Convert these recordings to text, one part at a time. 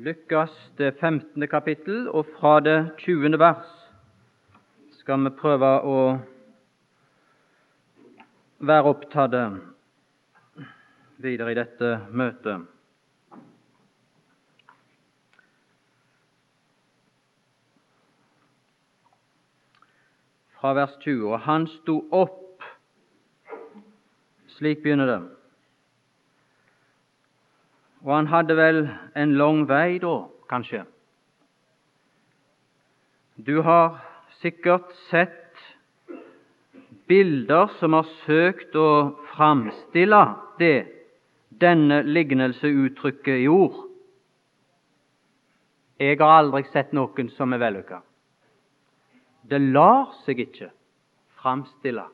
Lukas det 15. kapittel, og fra det 20. vers skal vi prøve å være opptatt videre i dette møtet. Fra vers 20. Og han sto opp. Slik begynner det. Og han hadde vel en lang vei da, kanskje. Du har sikkert sett bilder som har søkt å framstille det denne lignelseuttrykket i ord. Jeg har aldri sett noen som er vellykka. Det lar seg ikke framstille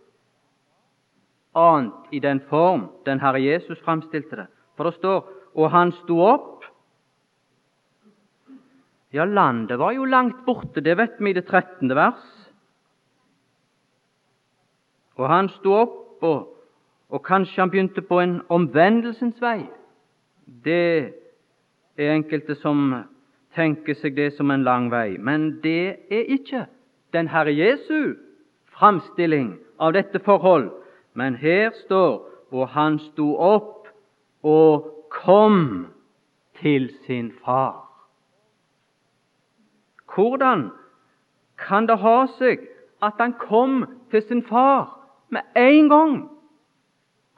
annet i den form den Herre Jesus framstilte det. For det står og han sto opp. Ja, landet var jo langt borte, det vet vi i det 13. vers. Og han sto opp, og, og kanskje han begynte på en omvendelsens vei. Det er enkelte som tenker seg det som en lang vei, men det er ikke den Herre Jesu framstilling av dette forhold. Men her står og han sto opp og kom til sin far. Hvordan kan det ha seg at han kom til sin far med en gang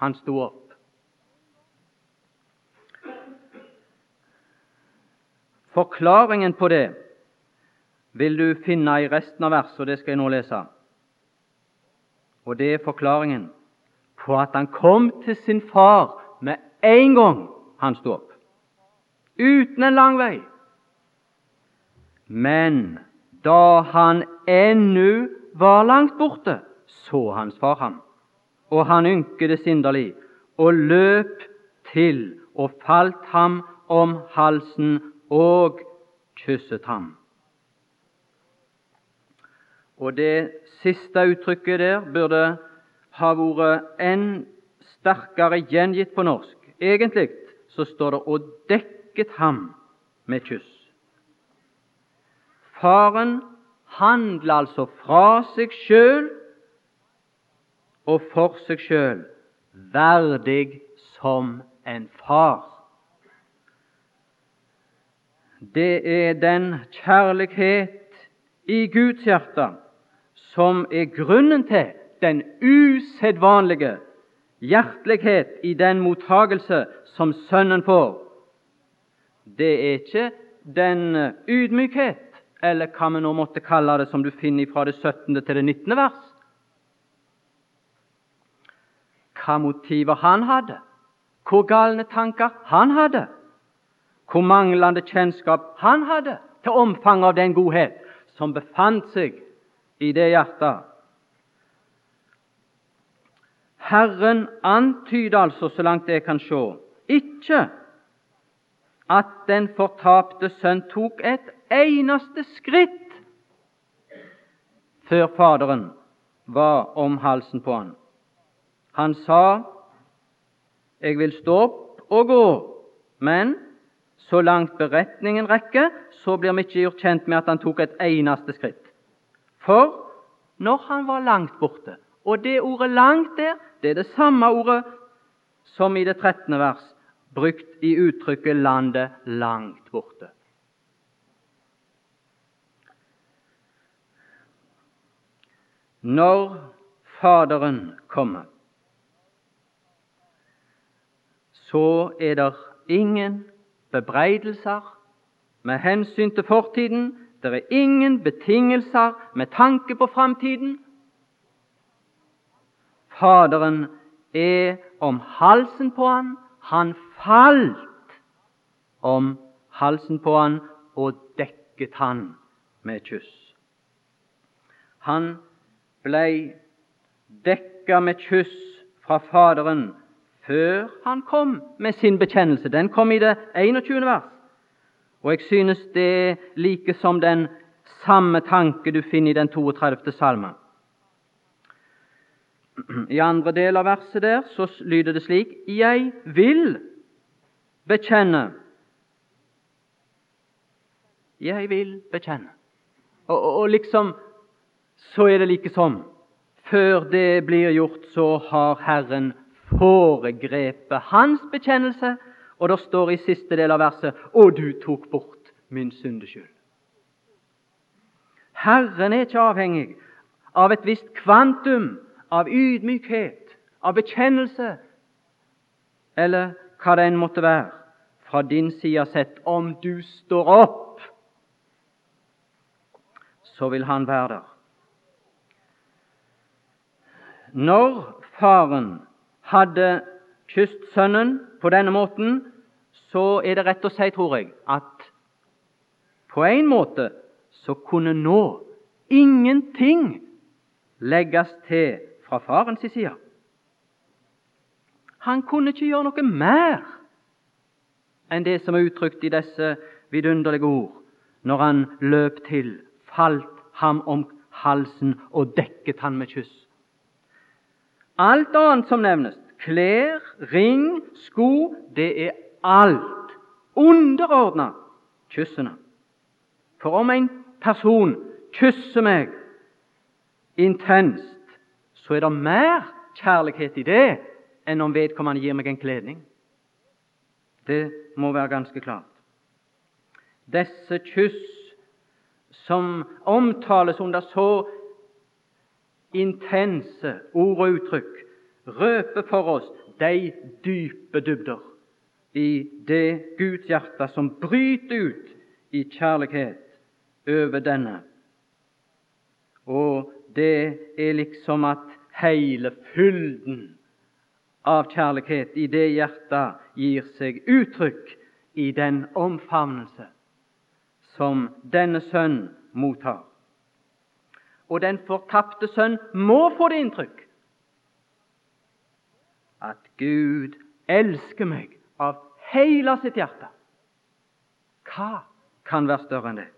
han sto opp? Forklaringen på det vil du finne i resten av verset, og det skal jeg nå lese. Og det er forklaringen på at han kom til sin far med en gang han sto opp. Uten en lang vei. Men da han ennu var langt borte, så hans far ham, og han ynkede sinderlig, og løp til og falt ham om halsen og kysset ham. Og det siste uttrykket der burde ha vært enn sterkere gjengitt på norsk. Egentlig så står det 'og dekket ham med kyss'. Faren handler altså fra seg sjøl og for seg sjøl, verdig som en far. Det er den kjærlighet i Guds hjerte som er grunnen til den usedvanlige hjertelighet i den mottagelse som Sønnen får. Det er ikke den ydmykhet, eller hva vi nå måtte kalle det, som du finner fra det 17. til det 19. vers. Hva motiver han hadde, hvor galne tanker han hadde, hvor manglende kjennskap han hadde til omfanget av den godhet som befant seg i det hjertet. Herren antyder altså, så langt jeg kan se, ikke at den fortapte sønn tok et eneste skritt før Faderen var om halsen på han. Han sa, 'Jeg vil stå opp og gå', men så langt beretningen rekker, så blir vi ikke gjort kjent med at han tok et eneste skritt. For når han var langt borte Og det ordet 'langt' der, det er det samme ordet som i det 13. vers, brukt i uttrykket 'landet langt borte'. Når Faderen kommer, så er det ingen bebreidelser med hensyn til fortiden det er ingen betingelser med tanke på framtiden. Faderen er om halsen på han. Han falt om halsen på han og dekket han med kyss. Han blei dekka med kyss fra Faderen før han kom med sin bekjennelse. Den kom i det 21. vers. Og jeg synes det er like som den samme tanke du finner i den 32. salmen. I andre del av verset der så lyder det slik Jeg vil bekjenne Jeg vil bekjenne. Og, og, og liksom så er det like som. Før det blir gjort, så har Herren foregrepet hans bekjennelse. Og det står i siste del av verset 'Og du tok bort min syndeskyld'. Herren er ikke avhengig av et visst kvantum av ydmykhet, av bekjennelse, eller hva det enn måtte være, fra din side sett. Om du står opp, så vil han være der. Når faren hadde kysset sønnen på denne måten, så er det rett å si, tror jeg, at på en måte så kunne nå ingenting legges til fra farens side. Han kunne ikke gjøre noe mer enn det som er uttrykt i disse vidunderlige ord, når han løp til, falt ham om halsen og dekket han med kyss. Alt annet som nevnes, klær, ring, sko, det er alt underordna kyssene. For om en person kysser meg intenst, så er det mer kjærlighet i det enn om vedkommende gir meg en kledning. Det må være ganske klart. Disse kyss som omtales under så intense ord og uttrykk, røper for oss de dype dybder i det Guds hjerte som bryter ut i kjærlighet over denne. Og det er liksom at hele fylden av kjærlighet i det hjertet gir seg uttrykk i den omfavnelse som denne sønn mottar. Og den fortapte sønn må få det inntrykk at Gud elsker meg av hele sitt hjerte. Hva kan være større enn det?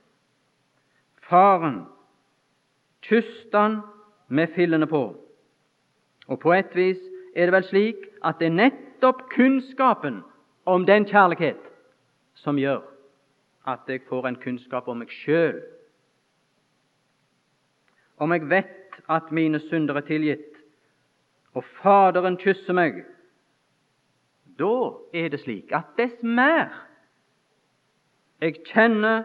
Faren kysset han med fillene på. Og på et vis er det vel slik at det er nettopp kunnskapen om den kjærlighet som gjør at jeg får en kunnskap om meg sjøl. Om jeg vet at mine synder er tilgitt, og Faderen kysser meg, da er det slik at dess mer jeg kjenner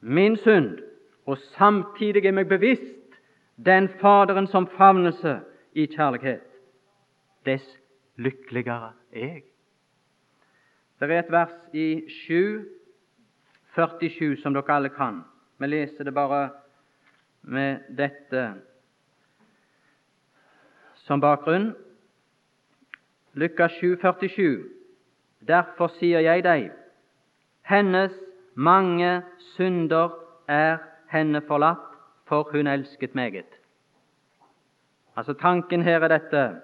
min synd, og samtidig er meg bevisst den Faderen som favnelse i kjærlighet, dess lykkeligere er jeg. Det er et vers i 7, 47 som dere alle kan. Vi leser det bare med dette som bakgrunn. Lukas 7, 47. Derfor sier jeg deg, hennes mange synder er henne forlatt, for hun elsket meget. Altså Tanken her er dette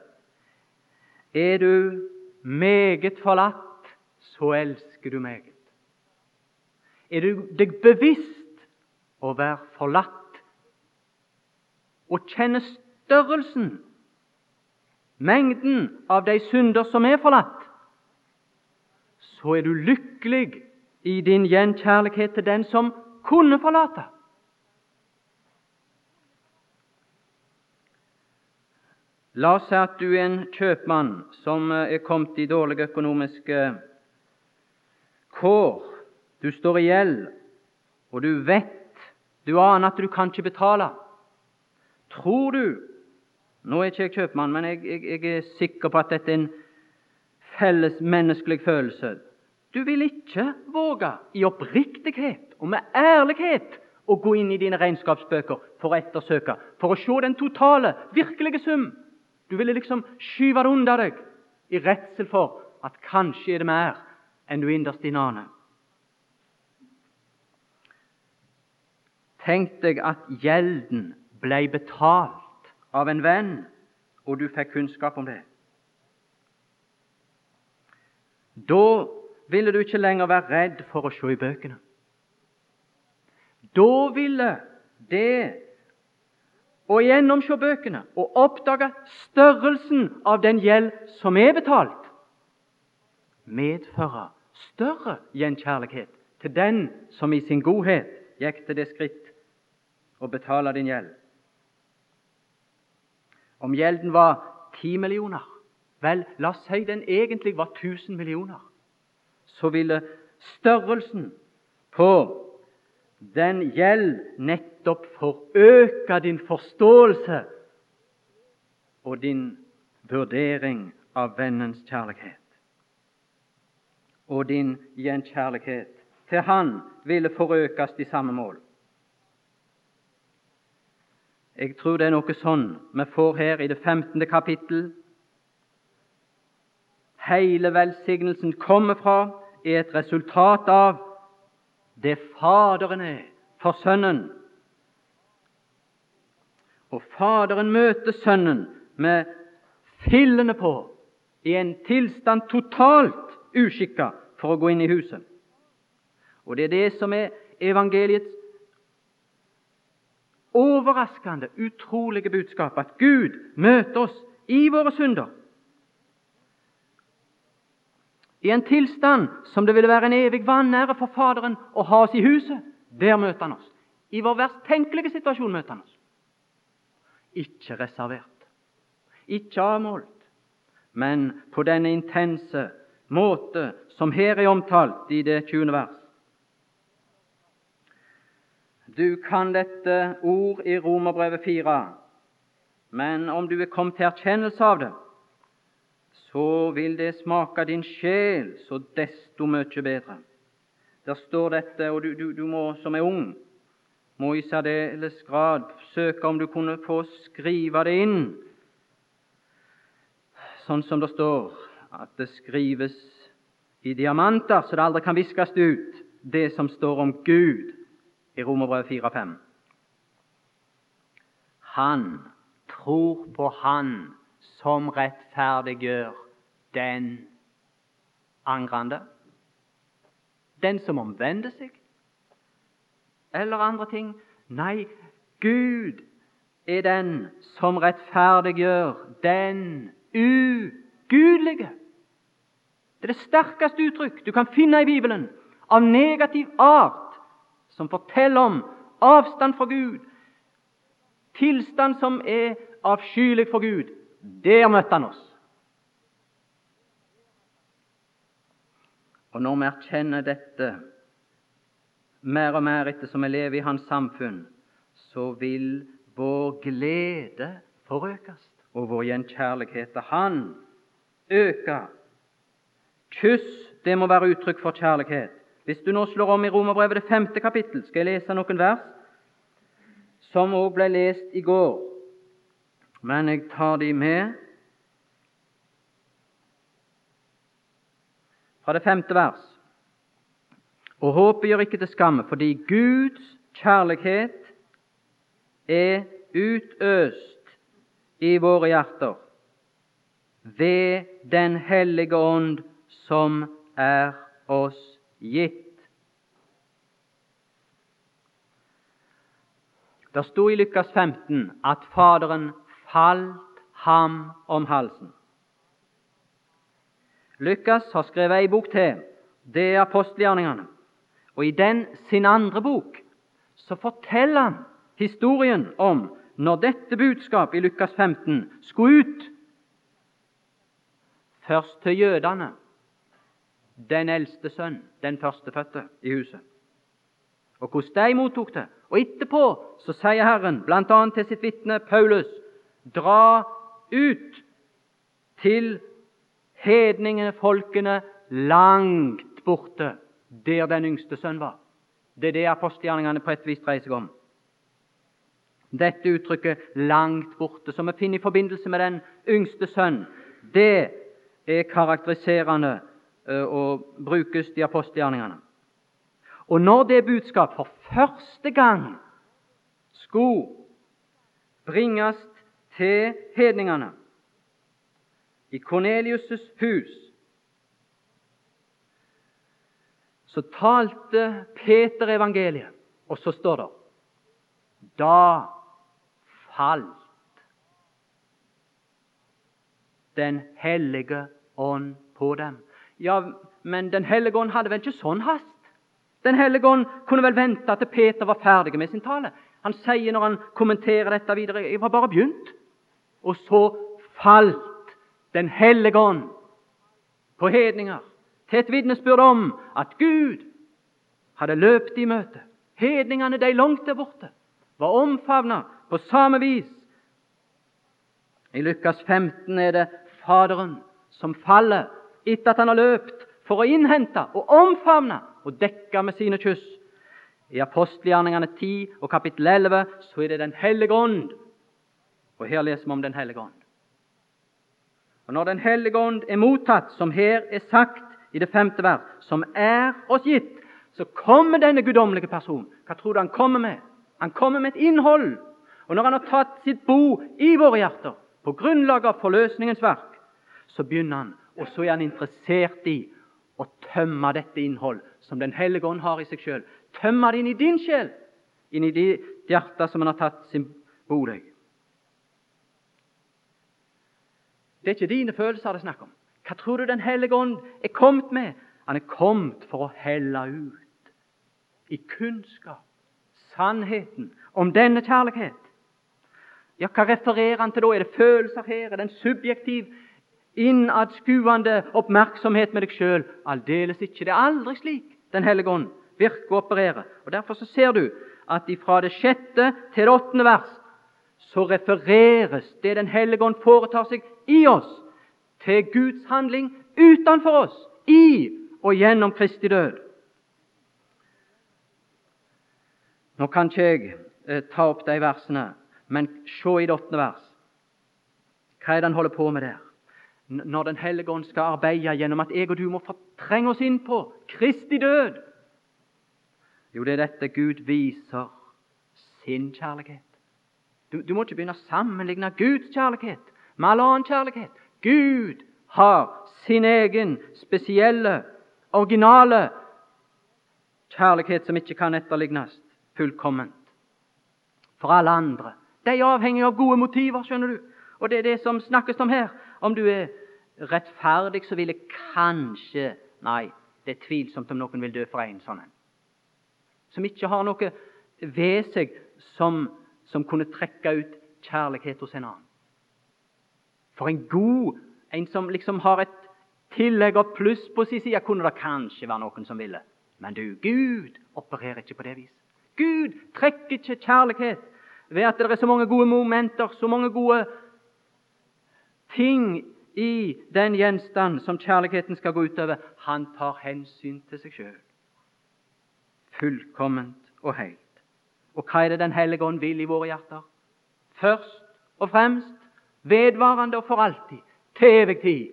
Er du meget forlatt, så elsker du meget. Er du deg bevisst å være forlatt og kjenne størrelsen, mengden av de synder som er forlatt, så er du lykkelig i din gjenkjærlighet til den som kunne forlate. La oss si at du er en kjøpmann som eh, er kommet i dårlige økonomiske kår. Du står i gjeld, og du vet, du aner at du kan ikke betale. Tror du Nå er ikke jeg kjøpmann, men jeg, jeg, jeg er sikker på at dette er en felles menneskelig følelse. Du vil ikke våge i oppriktighet og med ærlighet å gå inn i dine regnskapsbøker for å ettersøke, for å se den totale, virkelige sum. Du ville liksom skyve det unna deg i redsel for at kanskje er det mer enn du innerst inne aner. Tenk deg at gjelden ble betalt av en venn, og du fikk kunnskap om det. Da ville du ikke lenger være redd for å se i bøkene. Da ville det og gjennomse bøkene og oppdage størrelsen av den gjeld som er betalt, medføre større gjenkjærlighet til den som i sin godhet gikk til det skritt å betale din gjeld. Om gjelden var ti millioner, vel, la oss si den egentlig var 1000 millioner, så ville størrelsen på den gjelder nettopp for øke din forståelse og din vurdering av vennens kjærlighet. Og din gjenkjærlighet til Han ville forøkes i samme mål. Jeg tror det er noe sånn vi får her i det 15. kapittel. Hele velsignelsen kommer fra, er et resultat av det Faderen er for Sønnen. Og Faderen møter Sønnen med fillene på i en tilstand totalt uskikka for å gå inn i huset. Og Det er det som er evangeliets overraskende, utrolige budskap, at Gud møter oss i våre synder. I en tilstand som det ville være en evig vanære for Faderen å ha oss i huset. Der møter han oss. I vår verst tenkelige situasjon møter han oss. Ikke reservert, ikke avmålt, men på denne intense måte som her er omtalt i det 20. vers. Du kan dette ord i Romerbrevet 4, men om du er kommet til erkjennelse av det, så vil det smake din sjel så desto mye bedre. Der står dette, og du, du, du må, som er ung, må i særdeles grad søke om du kunne få skrive det inn, sånn som det står, at det skrives i diamanter, så det aldri kan viskes ut, det som står om Gud i Romerbrevet 4-5. Han tror på Han som rettferdiggjør den angrende, den som omvender seg, eller andre ting. Nei, Gud er den som rettferdiggjør den ugudelige. Det er det sterkeste uttrykk du kan finne i Bibelen av negativ art som forteller om avstand fra Gud, tilstand som er avskyelig for Gud. Der møtte han oss. Og når vi erkjenner dette mer og mer etter som vi lever i hans samfunn, så vil vår glede forøkes, og vår gjenkjærlighet til Han øke. Kyss, det må være uttrykk for kjærlighet. Hvis du nå slår om i Romerbrevet det femte kapittel, skal jeg lese noen vers som også ble lest i går, men jeg tar de med. Fra det femte vers. Og håpet gjør ikke til skamme, fordi Guds kjærlighet er utøst i våre hjerter ved Den hellige ånd som er oss gitt. Det sto i Lukas 15 at Faderen falt ham om halsen. Lukas har skrevet ei bok til, det er apostelgjerningene. Og I den sin andre bok så forteller han historien om når dette budskapet i Lukas 15 skulle ut. Først til jødene, den eldste sønn, den førstefødte i huset. Og hvordan de mottok det. Og etterpå så sier Herren bl.a. til sitt vitne Paulus dra ut til hedningene, folkene, langt borte, der den yngste sønn var. Det er det apostelgjerningene på et vis dreier seg om. Dette uttrykket 'langt borte', som vi finner i forbindelse med den yngste sønn, det er karakteriserende Eh, og brukes i apostelgjerningene. Og når det budskap for første gang skulle bringes til hedningene i Kornelius' hus, så talte Peter evangeliet, og så står det Da falt Den hellige ånd på dem. Ja, men Den hellige ånd hadde vel ikke sånn hast? Den hellige ånd kunne vel vente til Peter var ferdig med sin tale. Han sier når han kommenterer dette videre jeg var bare begynt. Og så falt Den hellige ånd på hedninger til et vitnesbyrd om at Gud hadde løpt i møte. Hedningene, de langt der borte, var omfavna på samme vis. I Lukas 15 er det Faderen som faller etter at han har løpt for å innhente og omfavne og dekke med sine kyss. I apostelgjerningene 10 og kapittel 11 så er det Den hellige ånd. Og her leser vi om Den hellige ånd. Og Når Den hellige ånd er mottatt, som her er sagt i det femte vers, som er oss gitt, så kommer denne guddommelige personen. Hva tror du han kommer med? Han kommer med et innhold. Og når han har tatt sitt bo i våre hjerter, på grunnlag av forløsningens verk, så begynner han, og så er han interessert i å tømme dette innhold som Den hellige ånd har i seg sjøl. Tømme det inn i din sjel, inn i ditt hjerte som han har tatt sin bolig. Det er ikke dine følelser det er snakk om. Hva tror du Den hellige ånd er kommet med? Han er kommet for å helle ut i kunnskap sannheten om denne kjærlighet. Ja, Hva refererer han til da? Er det følelser her? Er det en subjektiv innadskuende oppmerksomhet med deg sjøl. Aldeles ikke. Det er aldri slik Den hellige ånd virker og opererer. Og Derfor så ser du at fra det sjette til det åttende vers så refereres det Den hellige ånd foretar seg i oss, til Guds handling utenfor oss, i og gjennom Kristi død. Nå kan ikke jeg eh, ta opp de versene, men se i det åttende vers. Hva er det han holder på med der? når Den hellige ånd skal arbeide gjennom at jeg og du må fortrenge oss inn på Kristi død? Jo, det er dette Gud viser sin kjærlighet. Du, du må ikke begynne å sammenligne Guds kjærlighet med all annen kjærlighet. Gud har sin egen spesielle, originale kjærlighet som ikke kan etterlignes fullkomment. For alle andre. De er avhengig av gode motiver, skjønner du. Og det er det som snakkes om her. Om du er rettferdig, så vil jeg kanskje Nei, det er tvilsomt om noen vil dø for en sånn en. Som ikke har noe ved seg som, som kunne trekke ut kjærlighet hos en annen. For en god en som liksom har et tillegg og pluss på sin side, kunne det kanskje være noen som ville. Men du, Gud opererer ikke på det vis. Gud trekker ikke kjærlighet ved at det er så mange gode momenter, så mange gode ting i den gjenstand som kjærligheten skal gå utover. Han tar hensyn til seg sjøl. Fullkomment og helt. Og hva er det Den hellige ånd vil i våre hjerter? Først og fremst vedvarende og for alltid. Til evig tid.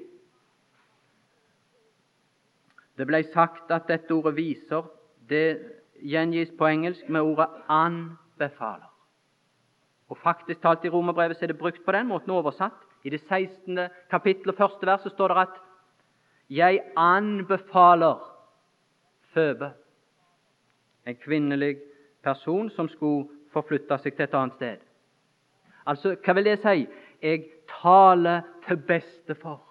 Det ble sagt at dette ordet viser det gjengis på engelsk med ordet 'anbefaler'. Og Faktisk talt i Romerbrevet er det brukt på den måten oversatt. I det 16. kapittel og første verset står det at jeg anbefaler Føbe, en kvinnelig person som skulle forflytte seg til et annet sted. Altså, Hva vil det si? Jeg taler til beste for,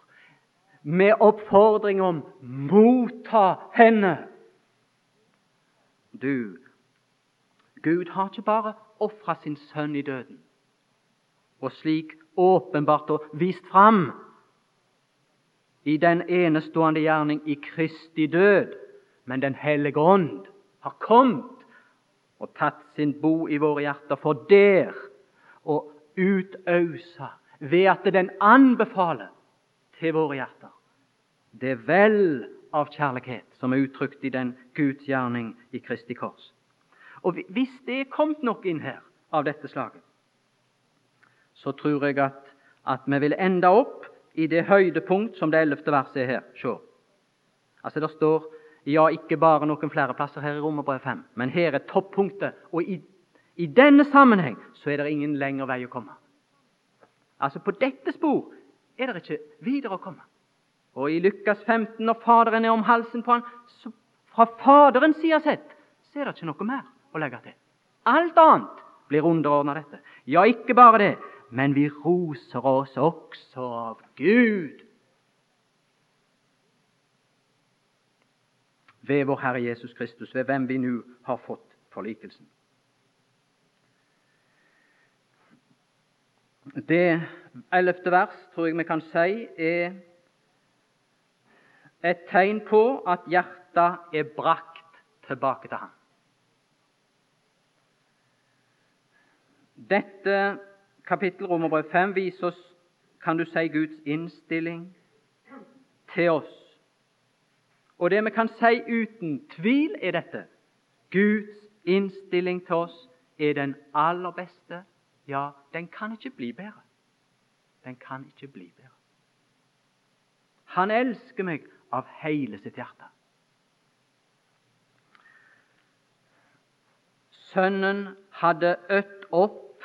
med oppfordring om motta henne. Du, Gud har ikke bare ofra sin sønn i døden, og slik åpenbart og vist fram i den enestående gjerning i Kristi død. Men Den hellige ånd har kommet og tatt sin bo i våre hjerter for der å utause ved at den anbefaler til våre hjerter det vel av kjærlighet som er uttrykt i den Guds gjerning i Kristi kors. Og Hvis det er kommet noe inn her av dette slaget, så tror jeg at, at vi vil ende opp i det høydepunkt som det ellevte verset er her. Se. Altså Det står ja, ikke bare noen flere plasser her i Romerbrevet 5, men her er toppunktet. Og i, i denne sammenheng så er det ingen lengre vei å komme. Altså På dette spor er det ikke videre å komme. Og i Lukas 15, når Faderen er om halsen på han, så fra Faderens side sett, så er det ikke noe mer å legge til. Alt annet blir underordna dette. Ja, ikke bare det, men vi roser oss også av Gud. Ved vår Herre Jesus Kristus, ved hvem vi nå har fått forlikelsen. Det ellevte vers tror jeg vi kan si er et tegn på at hjertet er brakt tilbake til ham. Dette kapittel Romerbrev 5 viser oss, kan du si, Guds innstilling til oss. Og det vi kan si uten tvil, er dette Guds innstilling til oss er den aller beste. Ja, den kan ikke bli bedre. Den kan ikke bli bedre. Han elsker meg av hele sitt hjerte. Sønnen hadde øtt opp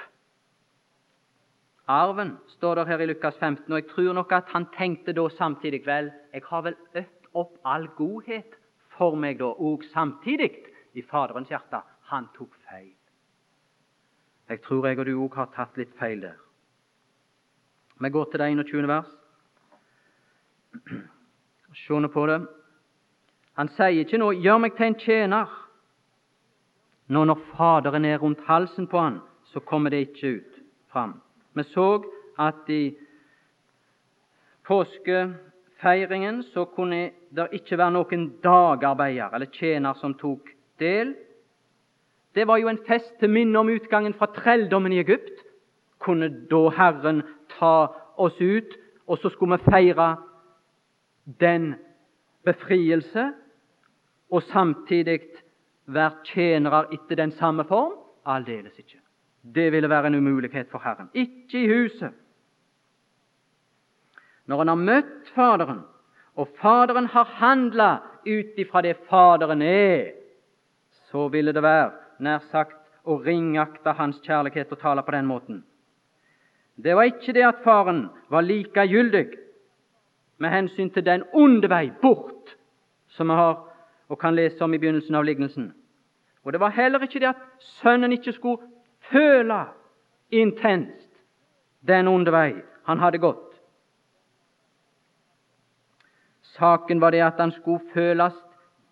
arven, står det her i Lukas 15. Og jeg tror nok at han tenkte da samtidig vel, jeg har vel øtt opp all godhet for meg da, og samtidig i Faderens hjerte. Han tok feil. Jeg tror jeg og du òg har tatt litt feil der. Vi går til det 21. vers. Se på det. Han sier ikke nå 'gjør meg til en tjener'. Nå når Faderen er rundt halsen på han, så kommer det ikke ut fram. Vi så at i påskefeiringen så kunne det ikke være noen dagarbeider eller tjener som tok del. Det var jo en fest til minne om utgangen fra trelldommen i Egypt. Kunne da Herren ta oss ut, og så skulle vi feire den befrielse, og samtidig være tjenere etter den samme form? Aldeles ikke. Det ville være en umulighet for Herren. Ikke i huset. Når han har møtt Faderen, og Faderen har handla ut ifra det Faderen er, så ville det være nær sagt å ringakte Hans kjærlighet og tale på den måten. Det var ikke det at Faren var likegyldig med hensyn til den onde vei bort, som vi har og kan lese om i begynnelsen av lignelsen. Og det var heller ikke det at Sønnen ikke skulle føle intenst den onde vei han hadde gått. Saken var det at han skulle føles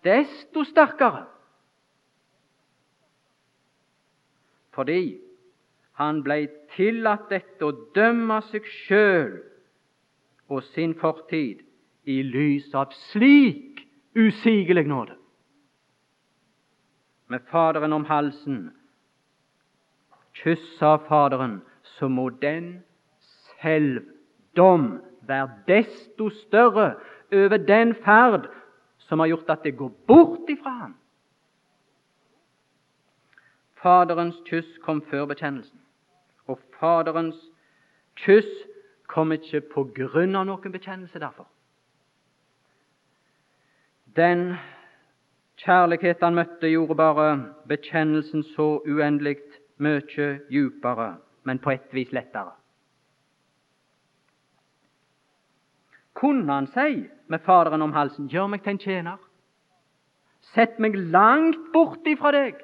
desto sterkere. Fordi han ble tillatt dette å dømme seg sjøl og sin fortid i lys av slik usigelig nåde. Med Faderen om halsen kyssa Faderen, så må den selvdom være desto større over den ferd som har gjort at det går bort ifra ham. Faderens kyss kom før bekjennelsen, og Faderens kyss kom ikke på grunn av noen bekjennelse derfor. Den kjærlighet han møtte, gjorde bare bekjennelsen så uendelig mye djupere, men på et vis lettere. Kunne han si med Faderen om halsen, 'Gjør meg til en tjener', sett meg langt bort ifra deg'?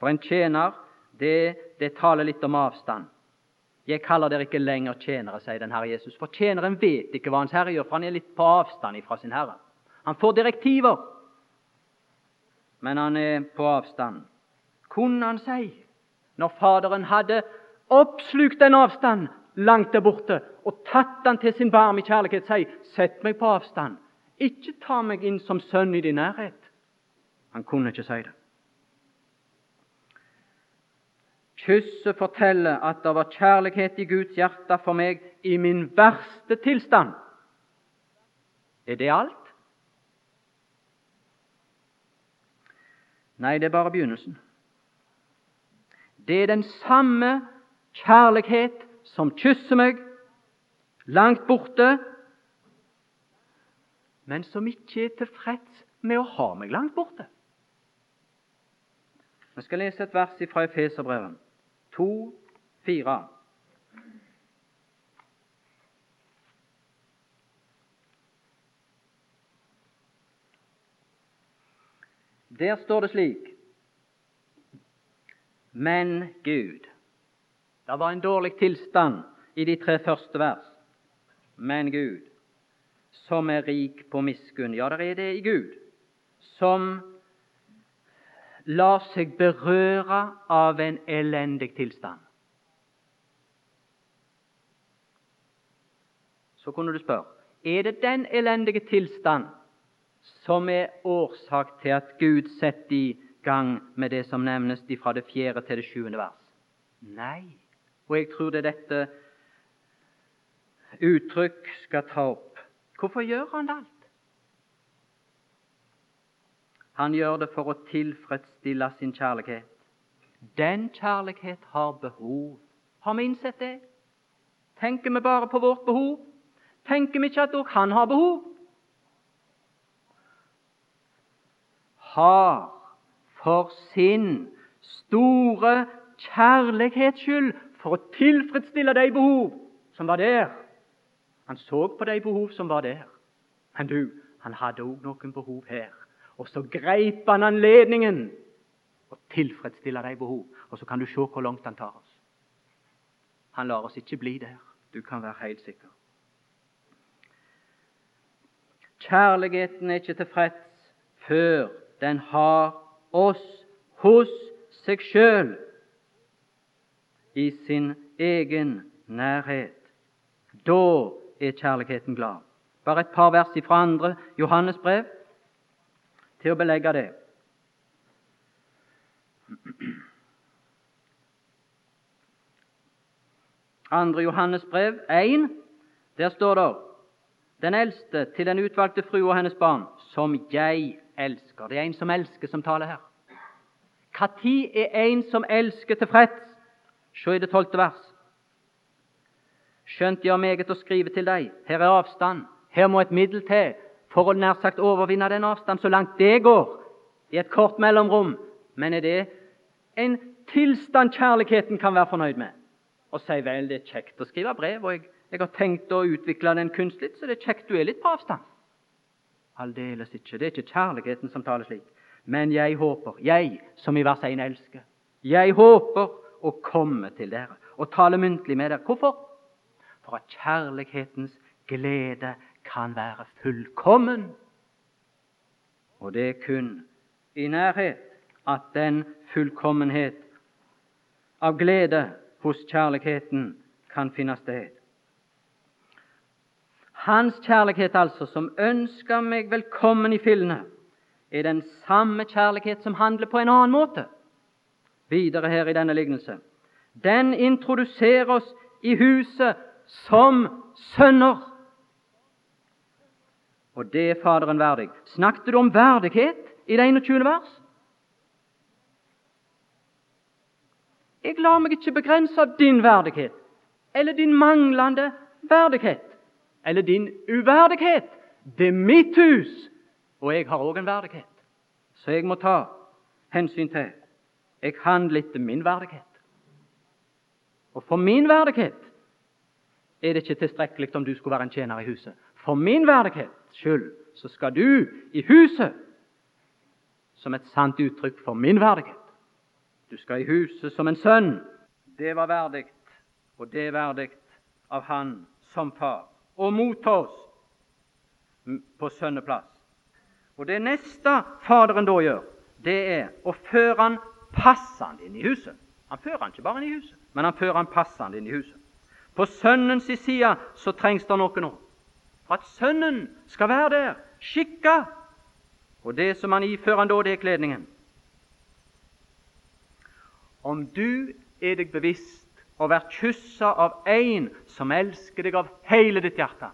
For en tjener, det, det taler litt om avstand. Jeg kaller dere ikke lenger tjenere, sier den Herre Jesus. For tjeneren vet ikke hva Hans Herre gjør, for han er litt på avstand ifra sin Herre. Han får direktiver, men han er på avstand kunne han si, når Faderen hadde oppslukt den avstand langt der borte og tatt han til sin varme kjærlighet, sier, 'Sett meg på avstand. Ikke ta meg inn som sønn i din nærhet.' Han kunne ikke si det. Kysset forteller at det var kjærlighet i Guds hjerte for meg i min verste tilstand. Er det alt? Nei, det er bare begynnelsen. Det er den samme kjærlighet som kysser meg langt borte, men som ikke er tilfreds med å ha meg langt borte. Vi skal lese et vers fra Efeserbrevet 2, 4. Der står det slik men Gud. Det var en dårlig tilstand i de tre første vers. Men Gud, som er rik på miskunn. Ja, det er det i Gud. Som lar seg berøre av en elendig tilstand. Så kunne du spørre er det den elendige tilstand som er årsak til at Gud setter i gang med det som nevnes fra det fjerde til det sjuende vers? Nei. Og jeg tror det er dette uttrykk skal ta opp. Hvorfor gjør han alt? Han gjør det for å tilfredsstille sin kjærlighet. Den kjærlighet har behov. Har vi innsett det? Tenker vi bare på vårt behov? Tenker vi ikke at òg han har behov? Har for sin store kjærlighets skyld, for å tilfredsstille de behov som var der. Han så på de behov som var der. Men du, han hadde òg noen behov her. Og så greip han anledningen og tilfredsstille de behov. Og så kan du se hvor langt han tar oss. Han lar oss ikke bli der. Du kan være helt sikker. Kjærligheten er ikke tilfreds før den har oss hos seg sjøl i sin egen nærhet. Da er kjærligheten glad. Bare et par vers fra andre Johannes brev til å belegge det. Andre Johannes brev 1, der står det den eldste til den utvalgte fru og hennes barn, som jeg elsker. Det er en som elsker, som taler her. Når er en som elsker, tilfreds? Se i det tolvte vers. Skjønt jeg har meget å skrive til deg. Her er avstand. Her må et middel til for å nær sagt overvinne den avstand så langt det går, i et kort mellomrom. Men er det en tilstand kjærligheten kan være fornøyd med? Og si vel, det er kjekt å skrive brev, og jeg, jeg har tenkt å utvikle den kunstlig, så det er kjekt du er litt på avstand. Aldeles ikke. Det er ikke kjærligheten som taler slik. Men jeg håper, jeg som i vers 1 elsker, jeg håper å komme til dere og tale muntlig med dere. Hvorfor? For at kjærlighetens glede kan være fullkommen. Og det er kun i nærhet at den fullkommenhet av glede hos kjærligheten kan finne sted. Hans kjærlighet, altså, som ønsker meg velkommen i fillene, er den samme kjærlighet som handler på en annen måte. Videre her i denne lignelse. Den introduserer oss i huset som sønner. Og det er Faderen verdig. Snakket du om verdighet i det 21. vers? Jeg lar meg ikke begrense av din verdighet eller din manglende verdighet eller din uverdighet. Det er mitt hus, og jeg har òg en verdighet, så jeg må ta hensyn til. Jeg handler etter min verdighet. Og for min verdighet er det ikke tilstrekkelig om du skulle være en tjener i huset. For min verdighet skyld så skal du i huset som et sant uttrykk for min verdighet. Du skal i huset som en sønn. Det var verdig, og det er verdig av Han som far. Og motta oss på sønneplass. Og Det neste Faderen da gjør, det er å føre han passende inn i huset. Han fører han ikke bare inn i huset, men han fører han passende inn i huset. På Sønnens side så trengs det noe nå. For at Sønnen skal være der, skikka. Og det som han ifører han da, det er kledningen. Om du er deg bevisst å være kyssa av en som elsker deg av hele ditt hjerte,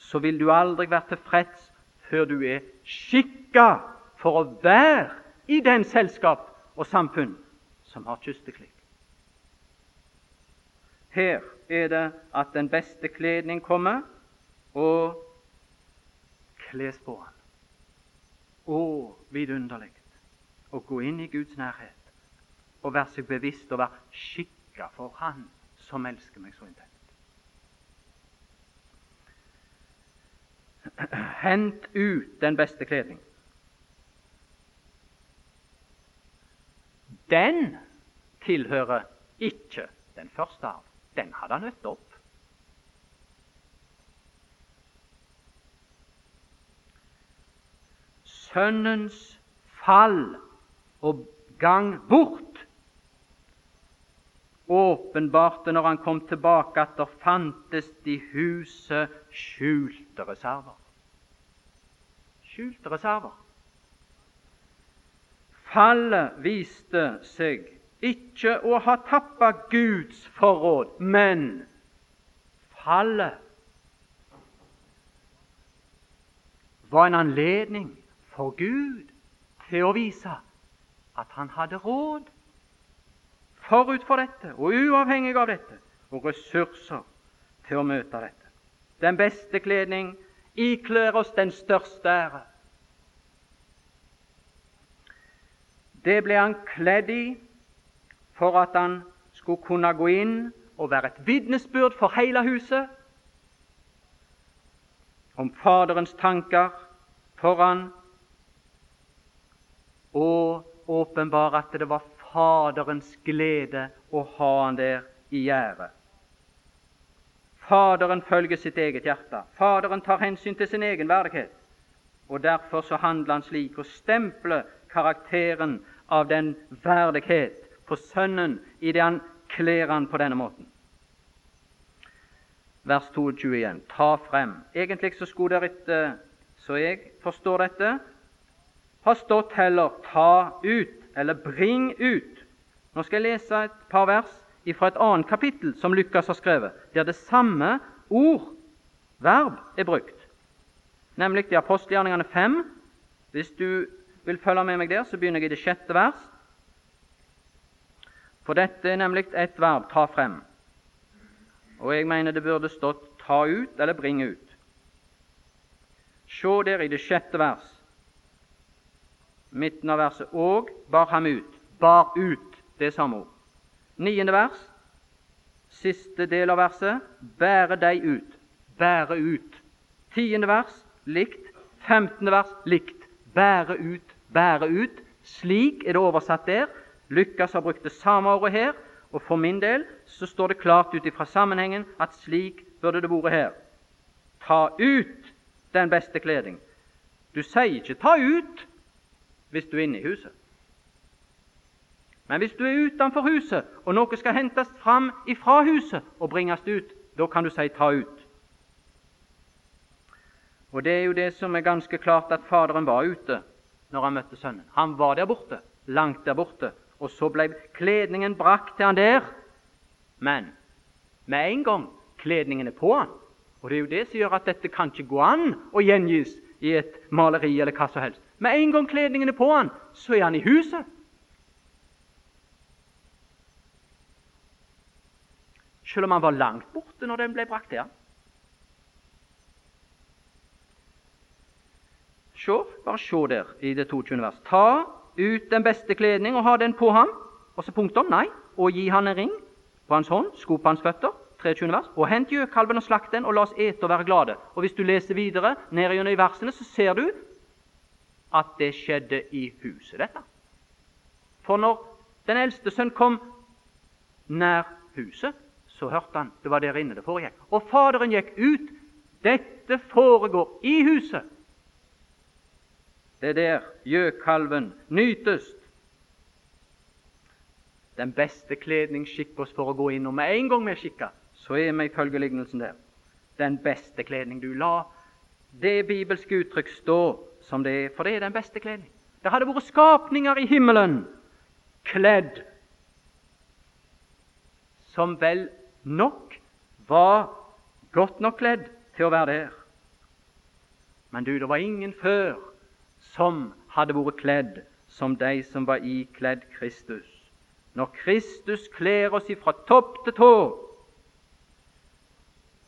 så vil du aldri være tilfreds før du er skikka for å være i den selskap og samfunn som har kysteklikk. Her er det at den beste kledning kommer, og kles på han. Å, vidunderlig å gå inn i Guds nærhet og være seg bevisst og være skikka for Han som elsker meg så intenst. Hent ut den beste kledning. Den tilhører ikke den første arv. Den hadde han møtt opp. Sønnens fall og gang bort åpenbarte når han kom tilbake, at det fantes i huset skjulte reserver. Skjulte reserver. Fallet viste seg ikke å ha tappa Guds forråd, men fallet var en anledning for Gud til å vise at han hadde råd forut for dette og uavhengig av dette, og ressurser til å møte dette. Den beste kledning ikler oss den største ære. Det ble han kledd i for at han skulle kunne gå inn og være et vitnesbyrd for hele huset om Faderens tanker for han og åpenbare at det var Faderens glede å ha han der i gjerdet. Faderen følger sitt eget hjerte. Faderen tar hensyn til sin egen verdighet. Og Derfor så handler han slik og stempler karakteren av den verdighet på Sønnen idet han kler han på denne måten. Vers 22 igjen. Ta frem. Egentlig så skulle det etter, så jeg forstår dette, ha stått heller ta ut eller bring ut. Nå skal jeg lese et par vers fra et annet kapittel som Lukas har skrevet, der det samme ord, verb, er brukt, nemlig i apostelgjerningene 5. Hvis du vil følge med meg der, så begynner jeg i det sjette vers. For dette er nemlig et verb ta frem. Og jeg mener det burde stått ta ut eller bring ut. Se der i det sjette vers midten av verset, og bar ham ut. Bar ut, det er samme ord. Niende vers, siste del av verset, bære deg ut. Bære ut. Tiende vers, likt. Femtende vers, likt. Bære ut, bære ut. Slik er det oversatt der. Lukas har brukt det samme ordet her, og for min del så står det klart ut ifra sammenhengen at slik burde det vært her. Ta ut den beste kleding. Du sier ikke 'ta ut' hvis du er inne i huset. Men hvis du er utenfor huset, og noe skal hentes fram ifra huset og bringes ut, da kan du si 'ta ut'. Og Det er jo det som er ganske klart at Faderen var ute når han møtte Sønnen. Han var der borte, langt der borte, og så ble kledningen brakt til han der. Men med en gang kledningen er på han, og det er jo det som gjør at dette kan ikke gå an å gjengis i et maleri eller hva som helst. Med en gang kledningen er på han, så er han i huset. Selv om han var langt borte når den ble brakt til ham. Se, bare se der i det 22. vers. Ta ut den beste kledning og ha den på ham. Og så punktum. Nei. Og gi han en ring på hans hånd, sko på hans føtter. 23. vers. Og hent gjøkalven og slakt den, og la oss ete og være glade. Og Hvis du leser videre ned i versene, så ser du at det skjedde i huset, dette. For når den eldste sønn kom nær huset, så hørte han det var der inne det foregikk. Og Faderen gikk ut. Dette foregår i huset. Det er der gjøkalven nytes. Den beste kledning skikker oss for å gå inn, og med en gang vi er skikka, så er vi ifølge lignelsen der. Den beste kledning. Du la det bibelske uttrykk stå som det er, for det er den beste kledning. Det hadde vært skapninger i himmelen kledd som vel nok var godt nok kledd til å være der. Men du, det var ingen før som hadde vært kledd som de som var ikledd Kristus. Når Kristus kler oss ifra topp til tå,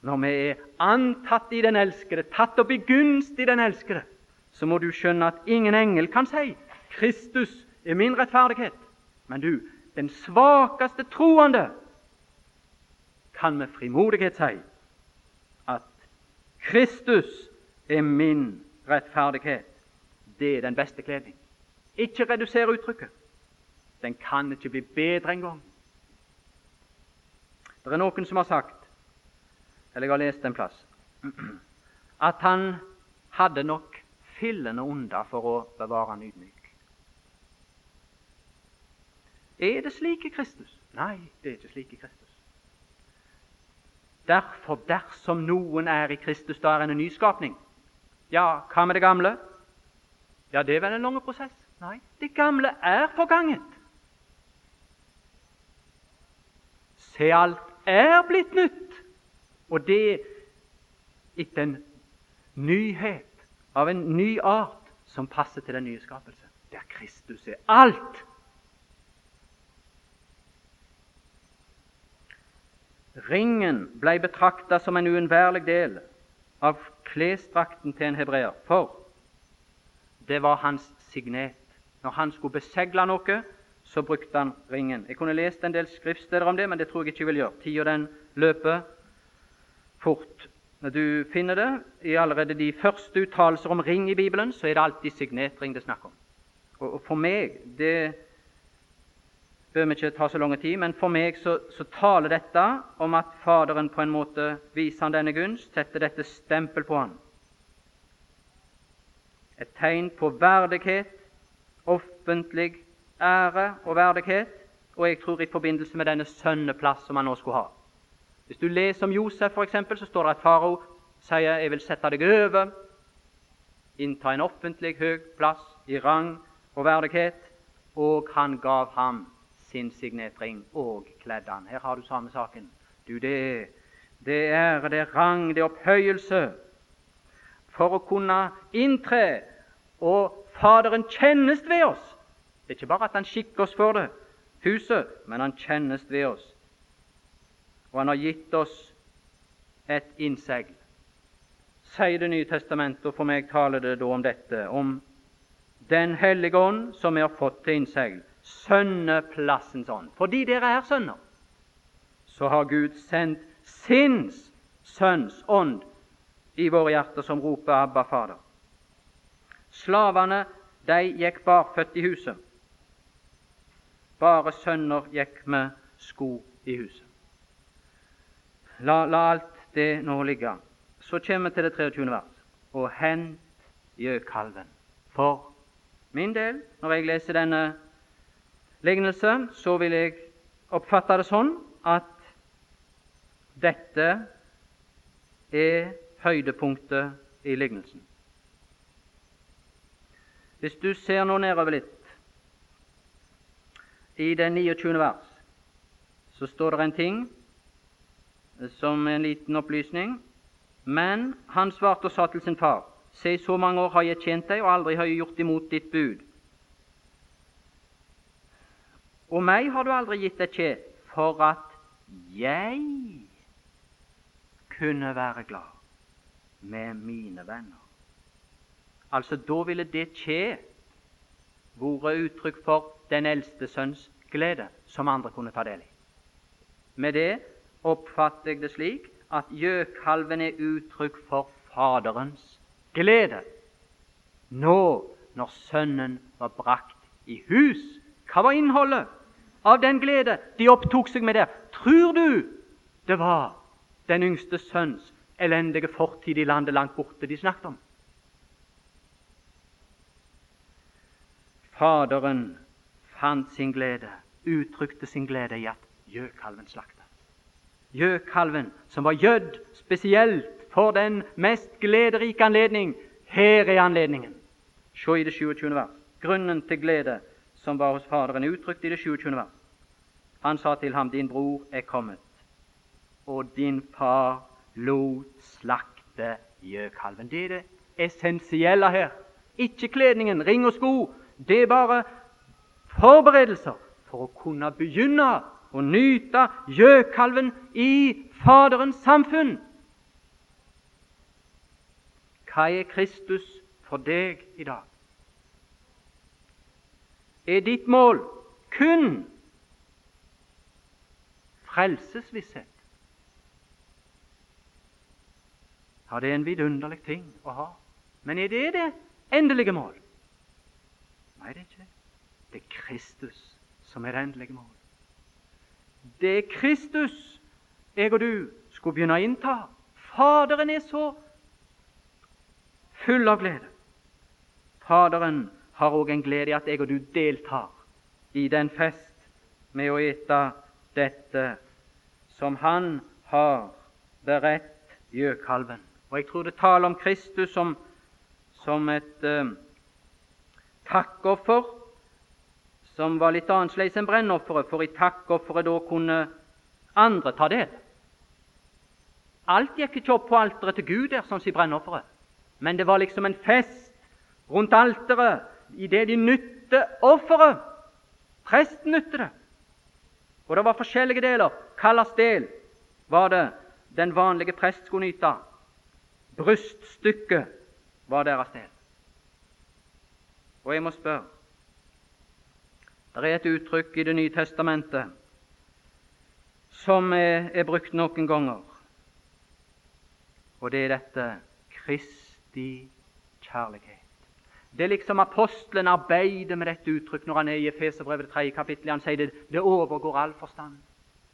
når vi er antatt i den elskede, tatt opp i gunst i den elskede, så må du skjønne at ingen engel kan si 'Kristus er min rettferdighet'. Men du, den svakeste troende, kan med frimodighet si at Kristus er min rettferdighet. Det er den beste kledning. Ikke redusere uttrykket. Den kan ikke bli bedre engang. Det er noen som har sagt, eller jeg har lest en plass, at han hadde nok fillende unna for å bevare han ydmyk. Er det slik i Kristus? Nei, det er ikke slik i Kristus. Derfor, dersom noen er i Kristus, da er en ny skapning. Ja, hva med det gamle? Ja, det er vel en lang prosess? Nei, det gamle er forganget. Se, alt er blitt nytt, og det etter en nyhet av en ny art som passer til den nye skapelse, der Kristus er alt. Ringen ble betrakta som en uunnværlig del av klesdrakten til en hebreer, for det var hans signet. Når han skulle besegle noe, så brukte han ringen. Jeg kunne lest en del skriftsteder om det, men det tror jeg ikke jeg vil gjøre. Tida den løper fort. Når du finner det i allerede de første uttalelser om ring i Bibelen, så er det alltid signetring det er snakk om. Og For meg det bør vi ikke ta så lang tid, men for meg så, så, taler dette om at Faderen på en måte viser han denne gunst, setter dette stempel på han. Et tegn på verdighet, offentlig ære og verdighet, og jeg tror i forbindelse med denne sønneplass som han nå skulle ha. Hvis du leser om Josef, for eksempel, så står det at farao sier 'Jeg vil sette deg over', innta en offentlig høy plass i rang og verdighet, og han gav ham sin signetring og kledde han. Her har du samme saken. Du, det, det er ære, det er rang, det er opphøyelse. For å kunne inntre og Faderen kjennes ved oss. Det er ikke bare at Han skikker oss for det, huset, men Han kjennes ved oss. Og Han har gitt oss et innsegl. Sier Det nye testamentet, og for meg taler det da om dette, om Den hellige ånd som vi har fått til innsegl, sønneplassens ånd. Fordi dere er sønner, så har Gud sendt sin sønns ånd i våre hjerter, som roper 'Abba, Fader'. Slavene de gikk barføtt i huset. Bare sønner gikk med sko i huset. La, la alt det nå ligge. Så kommer vi til det 23. vers. Og hent gjøkalven. For min del, når jeg leser denne lignelse, så vil jeg oppfatte det sånn at dette er høydepunktet i lignelsen. Hvis du ser nå nedover litt, i den 29. vers, så står det en ting som en liten opplysning. Men han svarte og sa til sin far, Se, så mange år har jeg tjent deg, og aldri har jeg gjort imot ditt bud. Og meg har du aldri gitt deg kje, for at jeg kunne være glad med mine venner. Altså, Da ville det skje vært uttrykk for den eldste sønns glede, som andre kunne ta del i. Med det oppfatter jeg det slik at gjøkalven er uttrykk for Faderens glede. Nå når Sønnen var brakt i hus. Hva var innholdet av den glede de opptok seg med der? Tror du det var den yngste sønns elendige fortid i landet langt borte de snakket om? Faderen fant sin glede, uttrykte sin glede i at gjøkalven slakta. Gjøkalven, som var gjødd spesielt for den mest glederike anledning. Her er anledningen. Se i det 27. vers. Grunnen til glede som var hos Faderen, er uttrykt i det 27. vers. Han sa til ham, din bror er kommet, og din far lot slakte gjøkalven. Det er det essensielle her. Ikke kledningen, ring og sko, det er bare forberedelser for å kunne begynne å nyte gjøkalven i Faderens samfunn. Hva er Kristus for deg i dag? Er ditt mål kun frelsesvisshet? Ja, det er en vidunderlig ting å ha. Men er det det endelige mål? Nei, det er ikke det. Det er Kristus som er det endelige mål. Det er Kristus jeg og du skulle begynne å innta. Faderen er så full av glede Faderen har òg en glede i at jeg og du deltar i den fest med å ete dette som Han har beredt gjøkalven. Og Jeg tror det taler om Kristus som, som et eh, takkoffer som var litt annerledes enn brennofferet, for i takkofferet da kunne andre ta del. Alt gikk ikke opp på alteret til Gud der, som i brennofferet, men det var liksom en fest rundt alteret idet de nytte offeret. Presten nytte det. Og det var forskjellige deler. Hvilken del var det den vanlige prest skulle nyte? Bryststykket var deres del. Og jeg må spørre Det er et uttrykk i Det nye testamentet som er, er brukt noen ganger, og det er dette Kristi kjærlighet. Det er liksom apostelen arbeider med dette uttrykk når han er i Efeserbrevet det tredje kapittelet. Han sier det, det overgår all forstand.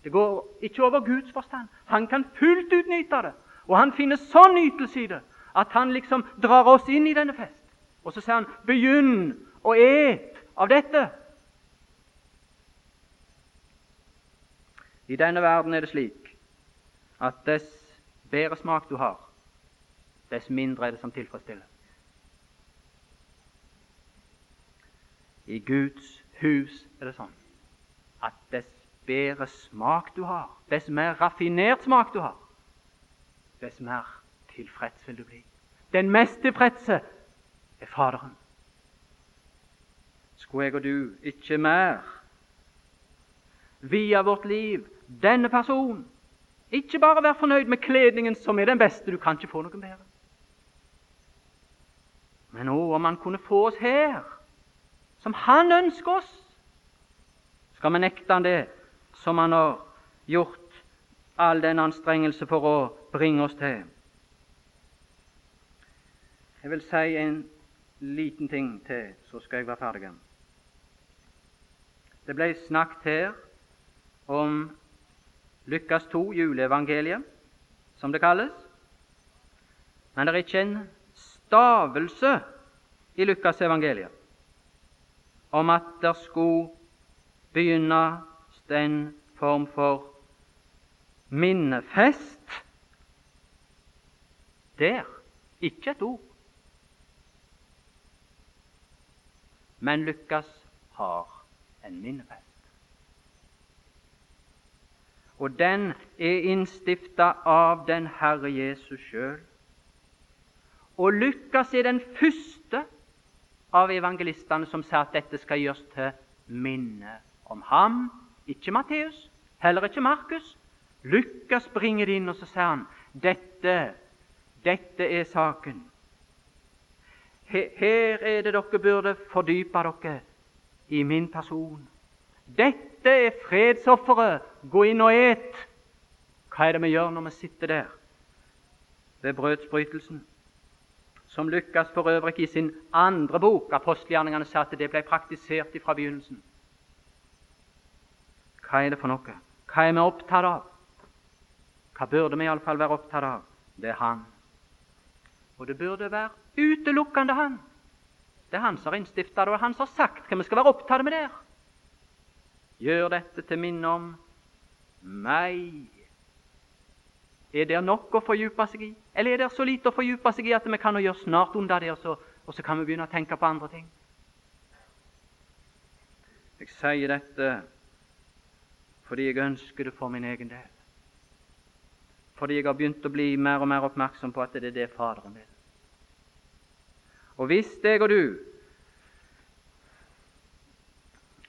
Det går ikke over Guds forstand. Han kan fullt utnytte det. Og han finner sånn nytelse i det at han liksom drar oss inn i denne fest. Og så sier han 'begynn å et av dette'. I denne verden er det slik at dess bedre smak du har, dess mindre er det som tilfredsstiller. I Guds hus er det sånn at dess bedre smak du har, dess mer raffinert smak du har, dess mer tilfreds vil du bli. Den mest tilfredse er Faderen. Skulle jeg og du ikke mer via vårt liv denne personen ikke bare være fornøyd med kledningen, som er den beste, du kan ikke få noe bedre. Men òg om han kunne få oss her som Han ønsker oss, skal vi nekte Han det som Han har gjort all den anstrengelse for å bringe oss til. Jeg vil si en liten ting til, så skal jeg være ferdig. Det ble snakket her om Lukas 2, juleevangeliet, som det kalles. Men det er ikke en stavelse i Lukas evangeliet om at det skulle begynne en form for minnefest. Der ikke et ord. Men Lukas har en minnefest. Og den er innstifta av den Herre Jesus sjøl. Og Lukas er den første av evangelistene som sier at dette skal gjøres til minne om ham. Ikke Matteus, heller ikke Markus. Lukas bringer det inn, og så sier han dette, dette er saken. Her er det dere burde fordype dere i min person. Dette er fredsofferet. Gå inn og et. Hva er det vi gjør når vi sitter der ved brødsbrytelsen? som Lukas for øvrig i sin andre bok, apostelgjerningene, sa at det ble praktisert fra begynnelsen. Hva er det for noe? Hva er vi opptatt av? Hva burde vi iallfall være opptatt av? Det er Han. Og det burde være utelukkende Han. Det er Han som har innstifta det, og Han som har sagt hva vi skal være opptatt med der. Gjør dette til minne om meg. Er det nok å fordype seg i, eller er det så lite å fordype seg i at vi kan gjøre snart unna det, og så, og så kan vi begynne å tenke på andre ting? Jeg sier dette fordi jeg ønsker det for min egen del. Fordi jeg har begynt å bli mer og mer oppmerksom på at det er det Faderen vil. Og hvis deg og du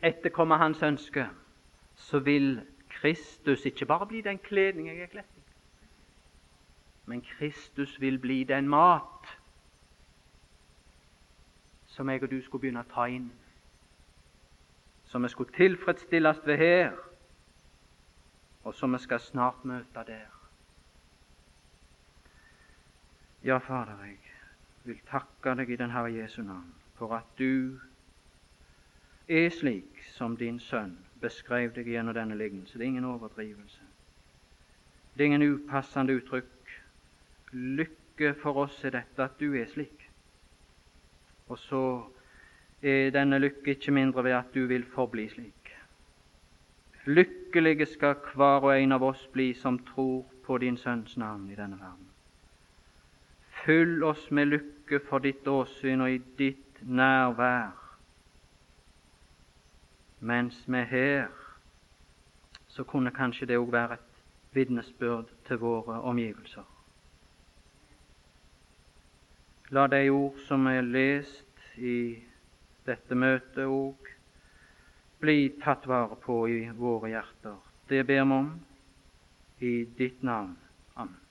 etterkommer Hans ønske, så vil Kristus ikke bare bli den kledning jeg er kledd men Kristus vil bli den mat som jeg og du skulle begynne å ta inn, som vi skulle tilfredsstilles ved her, og som vi skal snart møte der. Ja, Fader, jeg vil takke deg i den Herre Jesu navn for at du er slik som din sønn beskrev deg gjennom denne lignelse. Det er ingen overdrivelse. Det er ingen upassende uttrykk Lykke for oss er dette at du er slik. Og så er denne lykke ikke mindre ved at du vil forbli slik. Lykkelige skal hver og en av oss bli som tror på din Sønns navn i denne verden. Fyll oss med lykke for ditt åsyn og i ditt nærvær mens vi er her. Så kunne kanskje det òg være et vitnesbyrd til våre omgivelser. La de ord som er lest i dette møtet òg bli tatt vare på i våre hjerter. Det ber vi om i ditt navn. Amen.